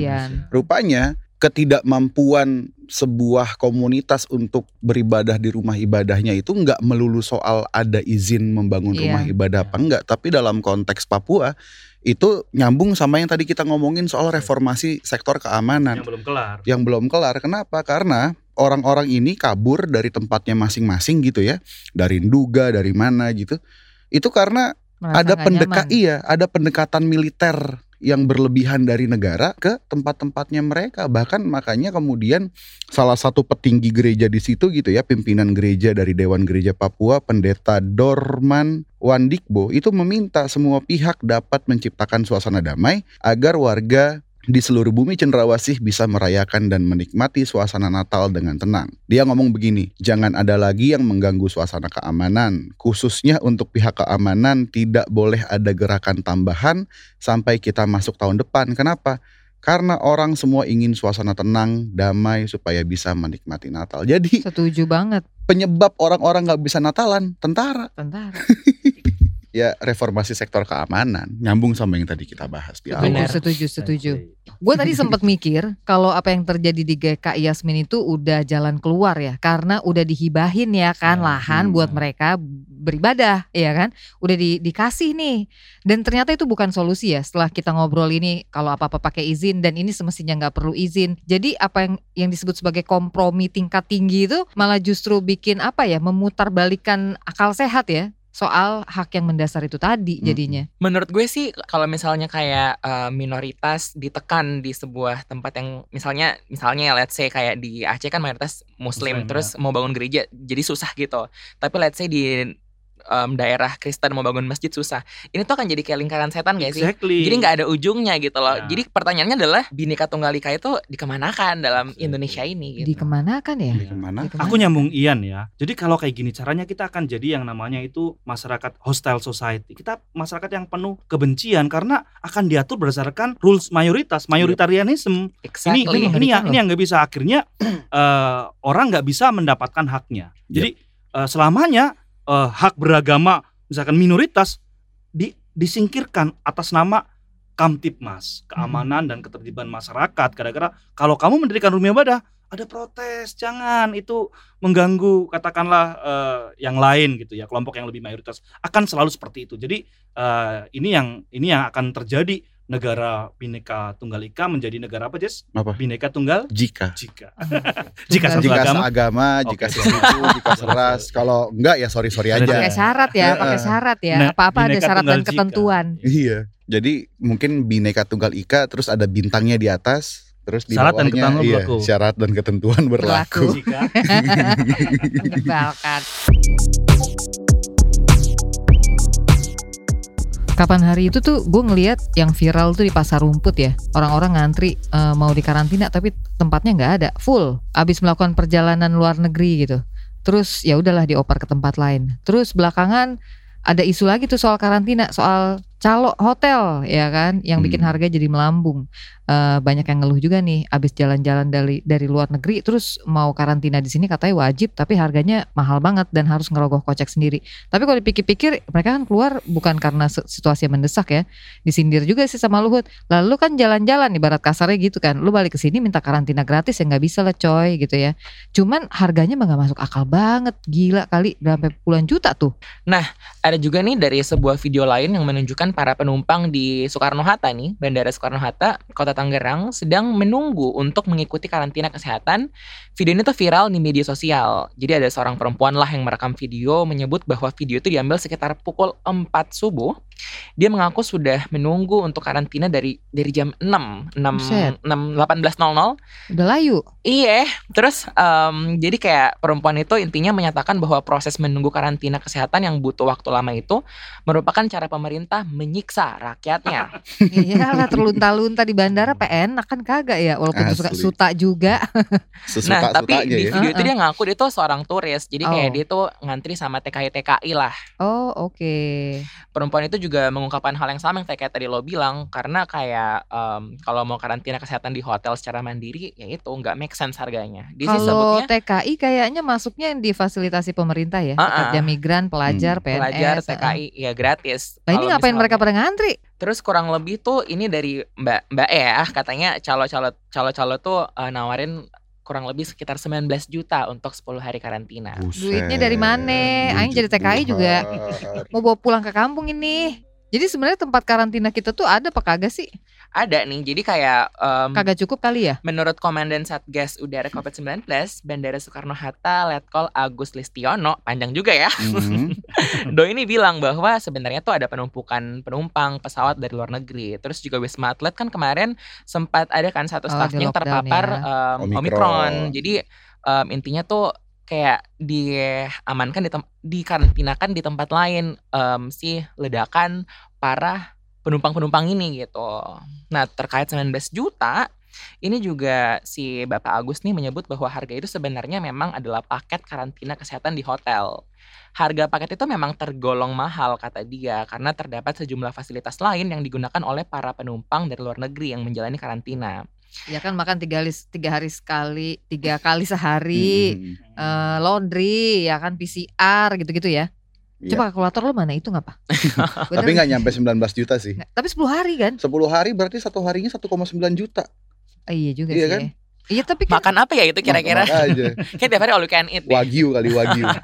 Speaker 4: Rupanya ketidakmampuan sebuah komunitas untuk beribadah di rumah ibadahnya itu nggak melulu soal ada izin membangun
Speaker 2: Iya.
Speaker 4: rumah ibadah apa enggak, tapi dalam konteks Papua itu nyambung sama yang tadi kita ngomongin soal reformasi sektor keamanan
Speaker 3: yang belum kelar
Speaker 4: yang belum kelar. Kenapa? Karena orang-orang ini kabur dari tempatnya masing-masing gitu ya, dari Nduga, dari mana gitu. Itu karena
Speaker 2: Merasa
Speaker 4: ada pendekat
Speaker 2: nyaman.
Speaker 4: iya, ada pendekatan militer yang berlebihan dari negara ke tempat-tempatnya mereka. Bahkan makanya kemudian salah satu petinggi gereja di situ gitu ya, pimpinan gereja dari Dewan Gereja Papua, Pendeta Dorman Wandikbo itu meminta semua pihak dapat menciptakan suasana damai agar warga di seluruh bumi cenderawasih bisa merayakan dan menikmati suasana Natal dengan tenang. Dia ngomong begini, jangan ada lagi yang mengganggu suasana keamanan. Khususnya untuk pihak keamanan tidak boleh ada gerakan tambahan sampai kita masuk tahun depan. Kenapa? Karena orang semua ingin suasana tenang, damai supaya bisa menikmati Natal. Jadi
Speaker 2: Setuju banget
Speaker 4: penyebab orang-orang nggak bisa Natalan, tentara.
Speaker 2: tentara.
Speaker 4: Ya reformasi sektor keamanan, nyambung sama yang tadi kita bahas di awal.
Speaker 1: Benar.
Speaker 2: Setuju setuju. Gue tadi sempat mikir kalau apa yang terjadi di GKI Yasmin itu udah jalan keluar ya karena udah dihibahin ya kan
Speaker 3: Ya,
Speaker 2: lahan
Speaker 4: hmm.
Speaker 2: buat mereka beribadah ya kan udah di, dikasih nih dan ternyata itu bukan solusi ya setelah kita ngobrol ini kalau apa apa pakai izin dan ini semestinya nggak perlu izin jadi apa yang yang disebut sebagai kompromi tingkat tinggi itu malah justru bikin apa ya memutarbalikkan akal sehat ya soal hak yang mendasar itu tadi
Speaker 4: Hmm.
Speaker 2: jadinya
Speaker 1: Menurut gue sih kalau misalnya kayak eh, minoritas ditekan di sebuah tempat yang misalnya misalnya let's say kayak di Aceh kan mayoritas muslim,
Speaker 3: Muslim,
Speaker 1: terus mau bangun gereja jadi susah gitu. Tapi let's say di em, daerah Kristen mau bangun masjid susah. Ini tuh akan jadi kayak lingkaran setan gak sih?
Speaker 3: Exactly.
Speaker 1: Jadi nggak ada ujungnya gitu loh.
Speaker 3: Ya.
Speaker 1: Jadi pertanyaannya adalah Bhinneka Tunggal Ika itu dikemanakan dalam
Speaker 3: Exactly.
Speaker 1: Indonesia ini gitu.
Speaker 2: Di ke mana kan ya?
Speaker 4: Di ke mana?
Speaker 2: Di ke mana?
Speaker 3: Aku nyambung Ian ya. Jadi kalau kayak gini caranya kita akan jadi yang namanya itu masyarakat hostile society. Kita masyarakat yang penuh kebencian karena akan diatur berdasarkan rules mayoritas, mayoritarianism. Ini
Speaker 1: Exactly.
Speaker 3: ini ini
Speaker 2: mengerikan
Speaker 3: yang ini yang nggak bisa akhirnya eh, orang nggak bisa mendapatkan haknya. Jadi eh, selamanya eh, hak beragama misalkan minoritas di, disingkirkan atas nama Kamtipmas, keamanan dan ketertiban masyarakat. Gara-gara kalau kamu mendirikan rumah ibadah ada protes, jangan itu mengganggu katakanlah eh, yang lain gitu ya, kelompok yang lebih mayoritas akan selalu seperti itu. Jadi eh, ini yang ini yang akan terjadi negara Bhinneka Tunggal Ika menjadi negara apa, Jess?
Speaker 4: Apa?
Speaker 3: Bhinneka Tunggal
Speaker 4: Jika.
Speaker 3: jika jika satu
Speaker 4: Jika
Speaker 3: agama
Speaker 4: seagama, jika
Speaker 3: Oke.
Speaker 4: sesuku, jika seras. Kalau enggak ya sorry sorry
Speaker 3: Ada
Speaker 4: aja.
Speaker 2: Pakai syarat ya, pakai syarat ya.
Speaker 3: Nah,
Speaker 2: Apa-apa ada syarat dan
Speaker 3: Tunggal Jika.
Speaker 2: ketentuan.
Speaker 4: Iya. Jadi mungkin Bhinneka Tunggal Ika terus ada bintangnya di atas, terus di
Speaker 3: Syarat dan
Speaker 4: bawahnya
Speaker 3: ketentuan
Speaker 4: iya,
Speaker 3: berlaku.
Speaker 4: syarat dan ketentuan berlaku.
Speaker 2: Berlaku.
Speaker 3: jika
Speaker 2: Kapan hari itu tuh gue ngeliat yang viral tuh di pasar rumput ya. Orang-orang ngantri eh, mau di karantina tapi tempatnya nggak ada. Full. Abis melakukan perjalanan luar negeri gitu. Terus ya udahlah dioper ke tempat lain. Terus belakangan ada isu lagi tuh soal karantina soal calo hotel ya kan yang bikin
Speaker 4: Hmm.
Speaker 2: harga jadi melambung. Eh, banyak yang ngeluh juga nih abis jalan-jalan dari dari luar negeri terus mau karantina di sini katanya wajib tapi harganya mahal banget dan harus ngerogoh kocek sendiri. Tapi kalau dipikir-pikir mereka kan keluar bukan karena situasi yang mendesak ya disindir juga sih sama Luhut. Lalu kan jalan-jalan ibarat kasarnya gitu kan lu balik ke sini minta karantina gratis ya nggak bisa lah coy gitu ya. Cuman harganya mah nggak masuk akal banget gila kali sampai puluhan juta tuh.
Speaker 1: Ada juga nih dari sebuah video lain yang menunjukkan para penumpang di Soekarno Hatta nih, Bandara Soekarno Hatta, Kota Tangerang sedang menunggu untuk mengikuti karantina kesehatan. Video ini tuh viral di media sosial. Jadi ada seorang perempuan lah yang merekam video menyebut bahwa video itu diambil sekitar pukul 4 subuh. Dia mengaku sudah menunggu untuk karantina dari dari jam 6, 6,
Speaker 2: Buset.
Speaker 1: 6 18.00
Speaker 2: udah layu
Speaker 1: Iya, terus em, jadi kayak perempuan itu intinya menyatakan bahwa proses menunggu karantina kesehatan yang butuh waktu lama itu merupakan cara pemerintah menyiksa rakyatnya.
Speaker 2: iyalah terlunta-lunta di bandara PN kan kagak ya walaupun itu suka suta juga
Speaker 1: nah, tapi
Speaker 4: Sesuka-sukanya
Speaker 1: di
Speaker 4: ya.
Speaker 1: video itu
Speaker 2: Heeh.
Speaker 1: dia ngaku dia tuh seorang turis, jadi kayak
Speaker 2: Oh.
Speaker 1: dia tuh ngantri sama TKI TKI lah.
Speaker 2: oh oke
Speaker 1: Perempuan itu juga mengungkapkan hal yang sama yang kayak tadi lo bilang, karena kayak em, kalau mau karantina kesehatan di hotel secara mandiri, ya itu nggak make sense harganya. Sih
Speaker 2: Kalau
Speaker 1: sebutnya
Speaker 2: TKI kayaknya masuknya di fasilitasi pemerintah ya,
Speaker 1: Ah,
Speaker 2: pekerja
Speaker 1: ah.
Speaker 2: migran, pelajar,
Speaker 4: Hmm.
Speaker 2: PNS.
Speaker 1: pelajar
Speaker 2: ah.
Speaker 1: TKI ya gratis.
Speaker 2: Nah ini ngapain mereka pada ngantri?
Speaker 1: Terus kurang lebih tuh ini dari Mbak Mbak E ya katanya calo-calo calo-calo tuh eh, nawarin kurang lebih sekitar 19 juta untuk 10 hari karantina.
Speaker 4: Buset,
Speaker 2: Duitnya dari mana? Aing jadi TKI juga. Mau bawa pulang ke kampung ini. Jadi sebenarnya tempat karantina kita tuh ada apa kagak sih?
Speaker 1: Ada nih, jadi kayak em,
Speaker 2: Kagak cukup kali ya?
Speaker 1: menurut Komandan Satgas Udara COVID-19 Bandara Soekarno-Hatta Letkol Agus Listiono, panjang juga ya.
Speaker 4: Mhm.
Speaker 1: Do ini bilang bahwa sebenarnya tuh ada penumpukan penumpang pesawat dari luar negeri. Terus juga Wisma Atlet kan kemarin sempat ada kan satu
Speaker 2: Oh,
Speaker 1: staffnya
Speaker 2: di
Speaker 1: yang terpapar
Speaker 2: ya.
Speaker 1: em,
Speaker 4: Omikron.
Speaker 1: Omikron. Jadi em, intinya tuh kayak diamankan di tem- dikarantinakan di tempat lain em, si ledakan para penumpang-penumpang ini gitu. Nah, terkait 19 juta ini juga si Bapak Agus nih menyebut bahwa harga itu sebenarnya memang adalah paket karantina kesehatan di hotel. Harga paket itu memang tergolong mahal kata dia karena terdapat sejumlah fasilitas lain yang digunakan oleh para penumpang dari luar negeri yang menjalani karantina.
Speaker 2: Ya kan makan tiga hari, tiga hari sekali, tiga kali sehari,
Speaker 4: Mhm.
Speaker 2: eh, laundry, ya kan PCR gitu-gitu ya.
Speaker 4: Iya.
Speaker 2: Coba kalkulator lo mana itu? Bener
Speaker 4: Tapi nggak nyampe 19 juta sih.
Speaker 2: Nggak, Tapi 10 hari kan?
Speaker 4: 10 hari berarti satu harinya 1,9 juta.
Speaker 2: Ah, iya juga
Speaker 4: Iya
Speaker 2: sih.
Speaker 4: kan?
Speaker 2: ya. Iya tapi kan
Speaker 1: Makan apa ya itu kira-kira? Kayak tiap hari all you can eat deh.
Speaker 4: Wagyu kali wagyu.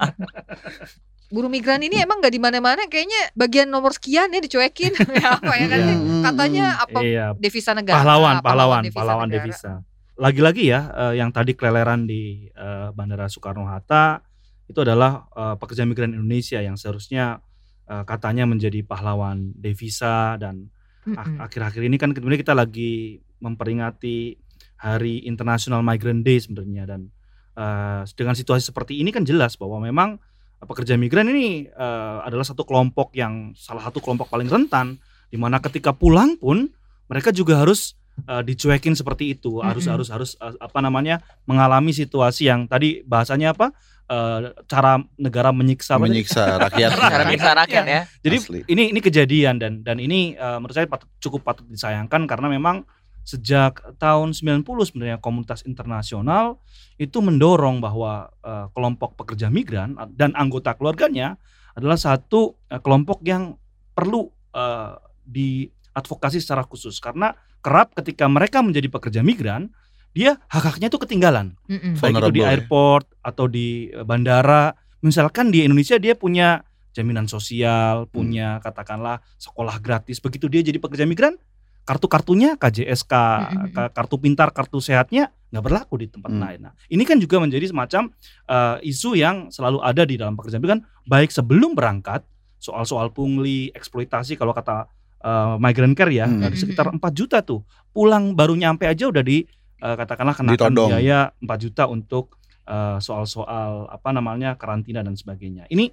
Speaker 2: buruh migran ini emang nggak di mana-mana kayaknya bagian nomor sekian ya dicuekin ya apa ya kan
Speaker 3: Iya.
Speaker 2: katanya apa
Speaker 3: Iya,
Speaker 2: devisa negara
Speaker 3: pahlawan,
Speaker 2: apa,
Speaker 3: pahlawan,
Speaker 2: devisa
Speaker 3: pahlawan
Speaker 2: negara.
Speaker 3: devisa. Lagi-lagi ya, eh, yang tadi keleleran di eh, Bandara Soekarno Hatta itu adalah eh, pekerja migran Indonesia yang seharusnya eh, katanya menjadi pahlawan devisa dan akhir-akhir ini kan kemudian kita lagi memperingati Hari International Migrant Day sebenarnya dan eh, dengan situasi seperti ini kan jelas bahwa memang pekerja migran ini uh, adalah satu kelompok yang salah satu kelompok paling rentan di mana ketika pulang pun mereka juga harus uh, dicuekin seperti itu, harus
Speaker 2: Mm-mm.
Speaker 3: harus harus uh, apa namanya mengalami situasi yang tadi bahasanya apa? Uh, cara negara menyiksa
Speaker 4: menyiksa rakyat.
Speaker 1: Cara bisa rakyat ya.
Speaker 3: Jadi
Speaker 4: Asli.
Speaker 3: ini ini kejadian dan dan ini uh, menurut saya patut, cukup patut disayangkan karena memang sejak tahun 90 sebenarnya komunitas internasional itu mendorong bahwa uh, kelompok pekerja migran dan anggota keluarganya adalah satu uh, kelompok yang perlu uh, diadvokasi secara khusus karena kerap ketika mereka menjadi pekerja migran dia hak-haknya itu ketinggalan
Speaker 2: Mm-mm.
Speaker 3: baik itu di
Speaker 4: ya.
Speaker 3: airport atau di eh, bandara. Misalkan di Indonesia dia punya jaminan sosial, punya katakanlah sekolah gratis. Begitu dia jadi pekerja migran, kartu-kartunya KJSK,
Speaker 2: Mm-mm.
Speaker 3: ka- kartu pintar, kartu sehatnya nggak berlaku di tempat
Speaker 4: Hmm.
Speaker 3: lain. Nah, ini kan juga menjadi semacam eh, isu yang selalu ada di dalam pekerja migran, baik sebelum berangkat soal-soal pungli, eksploitasi kalau kata eh, migrant care ya,
Speaker 4: Hmm.
Speaker 3: dari sekitar 4 juta tuh. Pulang baru nyampe aja udah di eh, katakanlah kenakan
Speaker 4: Ditodong.
Speaker 3: biaya 4 juta untuk eh, soal-soal apa namanya karantina dan sebagainya. Ini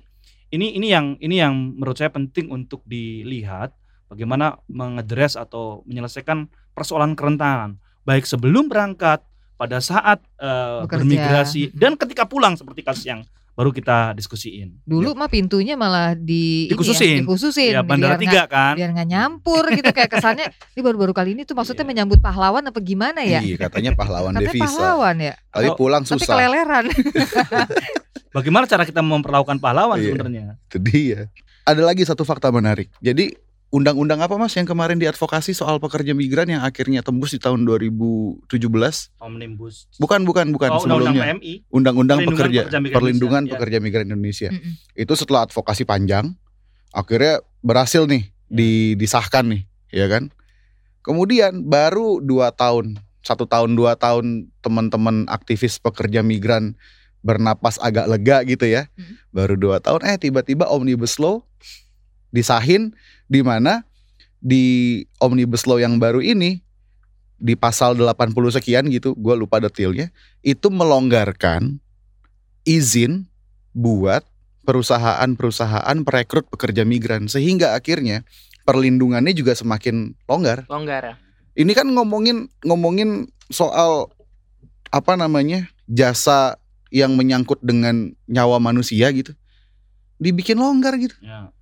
Speaker 3: ini ini yang ini yang menurut saya penting untuk dilihat bagaimana mengedres atau menyelesaikan persoalan kerentanan baik sebelum berangkat pada saat
Speaker 2: Bekerja.
Speaker 3: bermigrasi dan ketika pulang seperti kasus yang baru kita diskusiin.
Speaker 2: Dulu mah pintunya malah di ini
Speaker 3: Dikhususin.
Speaker 2: ya, dikhususin
Speaker 3: Ya bandara
Speaker 2: biar
Speaker 3: tiga kan.
Speaker 2: biar nggak nyampur gitu kayak kesannya ini baru-baru kali ini tuh maksudnya
Speaker 3: Iya.
Speaker 2: menyambut pahlawan apa gimana ya?
Speaker 4: Iya, katanya pahlawan
Speaker 2: Katanya
Speaker 4: devisa.
Speaker 2: pahlawan ya,
Speaker 4: Tapi pulang
Speaker 2: tapi
Speaker 4: susah.
Speaker 2: keleleran.
Speaker 3: Bagaimana cara kita memperlakukan pahlawan
Speaker 4: Iya.
Speaker 3: sebenarnya?
Speaker 4: Itu dia. Ada lagi satu fakta menarik. Jadi undang-undang apa Mas yang kemarin diadvokasi soal pekerja migran yang akhirnya tembus di tahun 2017?
Speaker 3: Omnibus.
Speaker 4: Bukan, bukan, bukan
Speaker 3: oh, undang-undang
Speaker 4: sebelumnya.
Speaker 3: PMI.
Speaker 4: Undang-undang
Speaker 3: Perlindungan
Speaker 4: pekerja
Speaker 3: pekerja migran
Speaker 4: perlindungan
Speaker 3: Indonesia,
Speaker 4: pekerja migran Indonesia. Itu setelah advokasi panjang akhirnya berhasil nih
Speaker 3: Ya.
Speaker 4: di disahkan nih, ya kan? Kemudian baru dua tahun, satu tahun dua tahun teman-teman aktivis pekerja migran bernapas agak lega gitu ya.
Speaker 2: Mm.
Speaker 4: Baru dua tahun, eh tiba-tiba omnibus law disahin di mana di omnibus law yang baru ini di pasal 80 sekian gitu, gua lupa detailnya, itu melonggarkan izin buat perusahaan-perusahaan perekrut pekerja migran sehingga akhirnya perlindungannya juga semakin longgar.
Speaker 1: Longgar ya.
Speaker 4: Ini kan ngomongin ngomongin soal apa namanya? jasa yang menyangkut dengan nyawa manusia gitu. Dibikin longgar gitu
Speaker 3: Ya.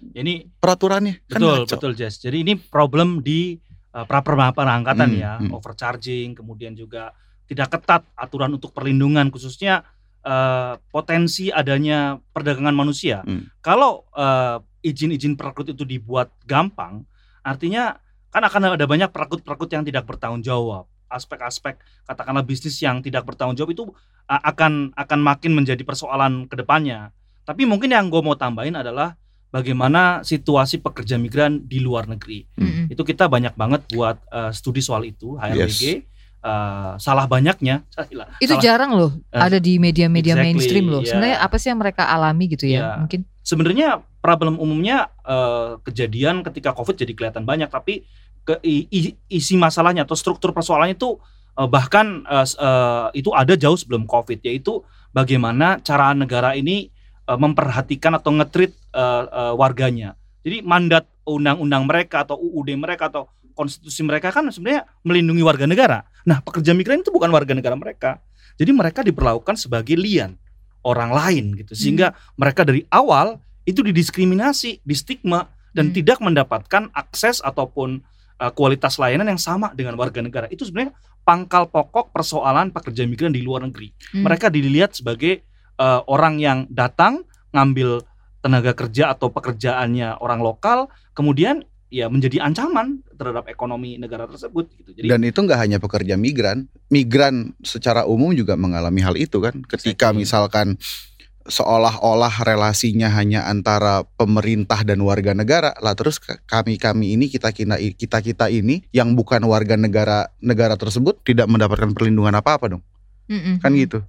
Speaker 3: Ini
Speaker 4: peraturannya. Kan
Speaker 3: betul
Speaker 4: ngaco.
Speaker 3: betul Jess. Jadi ini problem di uh, pra perangkatan
Speaker 4: Hmm,
Speaker 3: ya,
Speaker 4: hmm.
Speaker 3: overcharging, kemudian juga tidak ketat aturan untuk perlindungan khususnya uh, potensi adanya perdagangan manusia.
Speaker 4: Hmm.
Speaker 3: Kalau uh, izin-izin perekrut itu dibuat gampang, artinya kan akan ada banyak perekrut-perekrut yang tidak bertanggung jawab. Aspek-aspek katakanlah bisnis yang tidak bertanggung jawab itu uh, akan akan makin menjadi persoalan ke depannya. Tapi mungkin yang gue mau tambahin adalah bagaimana situasi pekerja migran di luar negeri.
Speaker 2: Mm-mm.
Speaker 3: Itu kita banyak banget buat uh, studi soal itu HRWG. Uh, salah banyaknya, salah,
Speaker 2: Itu
Speaker 3: salah-
Speaker 2: jarang loh
Speaker 3: Eh,
Speaker 2: ada di media-media
Speaker 3: exactly,
Speaker 2: mainstream loh.
Speaker 3: ya.
Speaker 2: Sebenarnya apa sih yang mereka alami gitu ya?
Speaker 3: Ya.
Speaker 2: Mungkin
Speaker 3: sebenarnya problem umumnya eh, kejadian ketika COVID jadi kelihatan banyak, tapi ke, i- isi masalahnya atau struktur persoalannya itu eh, bahkan s- eh, itu ada jauh sebelum COVID, yaitu bagaimana cara negara ini eh, memperhatikan atau ngetrit eh, eh, warganya. Jadi mandat undang-undang mereka atau UUD mereka atau konstitusi mereka kan sebenarnya melindungi warga negara. Nah, pekerja migran itu bukan warga negara mereka. Jadi mereka diperlakukan sebagai lian orang lain gitu. Sehingga mereka dari awal itu didiskriminasi, distigma dan
Speaker 2: Hmm.
Speaker 3: tidak mendapatkan akses ataupun uh, kualitas layanan yang sama dengan warga negara. Itu sebenarnya pangkal pokok persoalan pekerja migran di luar negeri.
Speaker 2: Hmm.
Speaker 3: Mereka dilihat sebagai uh, orang yang datang ngambil tenaga kerja atau pekerjaannya orang lokal, kemudian ya menjadi ancaman terhadap ekonomi negara tersebut gitu. Jadi
Speaker 4: Dan itu nggak hanya pekerja migran, migran secara umum juga mengalami hal itu kan. Ketika
Speaker 3: Exactly.
Speaker 4: misalkan seolah-olah relasinya hanya antara pemerintah dan warga negara, lah terus kami kami ini kita kita kita kita ini yang bukan warga negara negara tersebut tidak mendapatkan perlindungan apa apa dong,
Speaker 2: Mm-mm.
Speaker 4: kan gitu.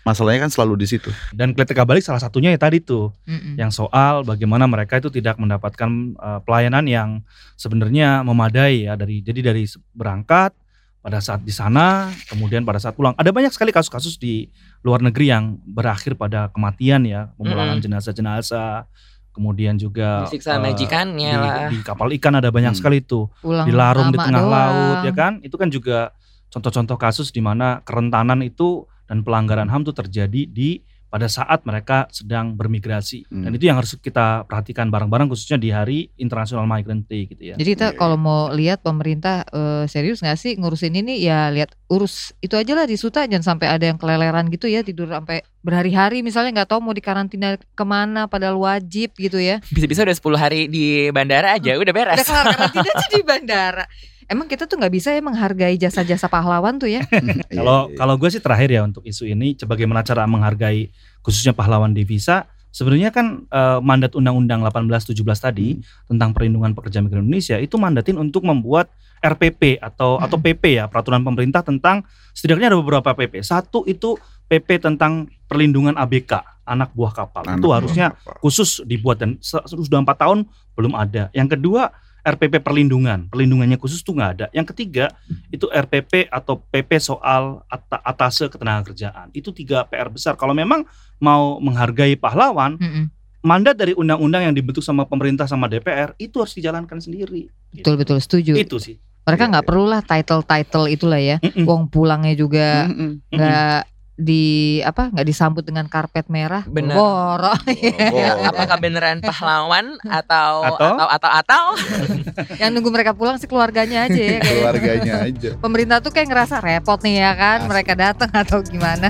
Speaker 4: Masalahnya kan selalu di situ.
Speaker 3: dan ketika balik salah satunya ya tadi tuh
Speaker 2: Mm-mm.
Speaker 3: yang soal bagaimana mereka itu tidak mendapatkan uh, pelayanan yang sebenarnya memadai ya dari jadi dari berangkat pada saat di sana, kemudian pada saat pulang. Ada banyak sekali kasus-kasus di luar negeri yang berakhir pada kematian ya, pemulangan
Speaker 1: Mm.
Speaker 3: jenazah-jenazah, kemudian juga
Speaker 1: Disiksa majikannya
Speaker 3: di,
Speaker 1: lah.
Speaker 3: di kapal ikan ada banyak
Speaker 4: Hmm.
Speaker 3: sekali itu,
Speaker 2: Pulang
Speaker 3: dilarung di tengah
Speaker 2: doang.
Speaker 3: laut ya kan, itu kan juga contoh-contoh kasus di mana kerentanan itu dan pelanggaran HAM itu terjadi di pada saat mereka sedang bermigrasi
Speaker 4: Hmm.
Speaker 3: dan itu yang harus kita perhatikan bareng-bareng khususnya di Hari International Migrant Day gitu ya.
Speaker 2: Jadi kita
Speaker 4: Iya,
Speaker 2: kalau mau lihat pemerintah eh, serius nggak sih ngurusin ini ya lihat urus itu aja lah di Suta jangan sampai ada yang keleleran gitu ya tidur sampai berhari-hari misalnya nggak tahu mau dikarantina ke mana padahal wajib gitu ya.
Speaker 1: Bisa-bisa udah 10 hari di bandara aja udah beres.
Speaker 2: Udah kelar karantina aja di bandara. Emang kita tuh nggak bisa ya menghargai jasa-jasa pahlawan tuh ya?
Speaker 4: Iya,
Speaker 3: Kalau
Speaker 4: iya.
Speaker 3: kalau gue sih terakhir ya untuk isu ini bagaimana cara menghargai khususnya pahlawan divisa sebenarnya kan eh, mandat Undang-Undang 1817 tadi tentang perlindungan pekerja migran Indonesia itu mandatin untuk membuat RPP atau atau PP ya peraturan pemerintah tentang setidaknya ada beberapa PP. Satu itu PP tentang perlindungan ABK anak buah kapal
Speaker 4: Anak
Speaker 3: itu
Speaker 4: buah
Speaker 3: harusnya
Speaker 4: kapal.
Speaker 3: khusus dibuat dan sudah empat tahun belum ada. Yang kedua RPP perlindungan, perlindungannya khusus tuh nggak ada. Yang ketiga itu RPP atau PP soal ata- atase ketenagakerjaan. Itu tiga PR besar. Kalau memang mau menghargai pahlawan,
Speaker 2: Mm-mm.
Speaker 3: mandat dari undang-undang yang dibentuk sama pemerintah sama DPR itu harus dijalankan sendiri.
Speaker 2: Betul betul setuju.
Speaker 3: Itu sih.
Speaker 2: Mereka
Speaker 4: Iya,
Speaker 2: nggak
Speaker 4: iya.
Speaker 2: perlulah title-title itulah ya.
Speaker 3: Mm-mm.
Speaker 2: Wong pulangnya juga nggak di apa nggak disambut dengan karpet merah.
Speaker 1: Bener.
Speaker 2: Boro.
Speaker 1: Ya,
Speaker 4: Boro.
Speaker 1: apakah beneran pahlawan atau
Speaker 3: Atau?
Speaker 1: atau atau atau,
Speaker 2: Yang nunggu mereka pulang sih keluarganya aja ya. kayak.
Speaker 4: keluarganya aja.
Speaker 2: Pemerintah tuh kayak ngerasa repot nih ya kan
Speaker 4: Asli.
Speaker 2: mereka datang atau gimana.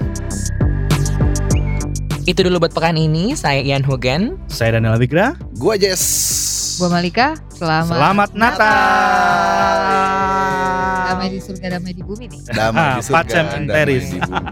Speaker 1: Itu dulu buat pekan ini. Saya Ian Hugen.
Speaker 3: Saya Daniel Wigra.
Speaker 4: Gua Jess.
Speaker 2: Gua Malika, selamat,
Speaker 3: Selamat Natal.
Speaker 2: damai di surga damai di bumi nih.
Speaker 4: Damai di surga,
Speaker 3: Pacem in
Speaker 4: damai
Speaker 3: Paris.
Speaker 4: di bumi.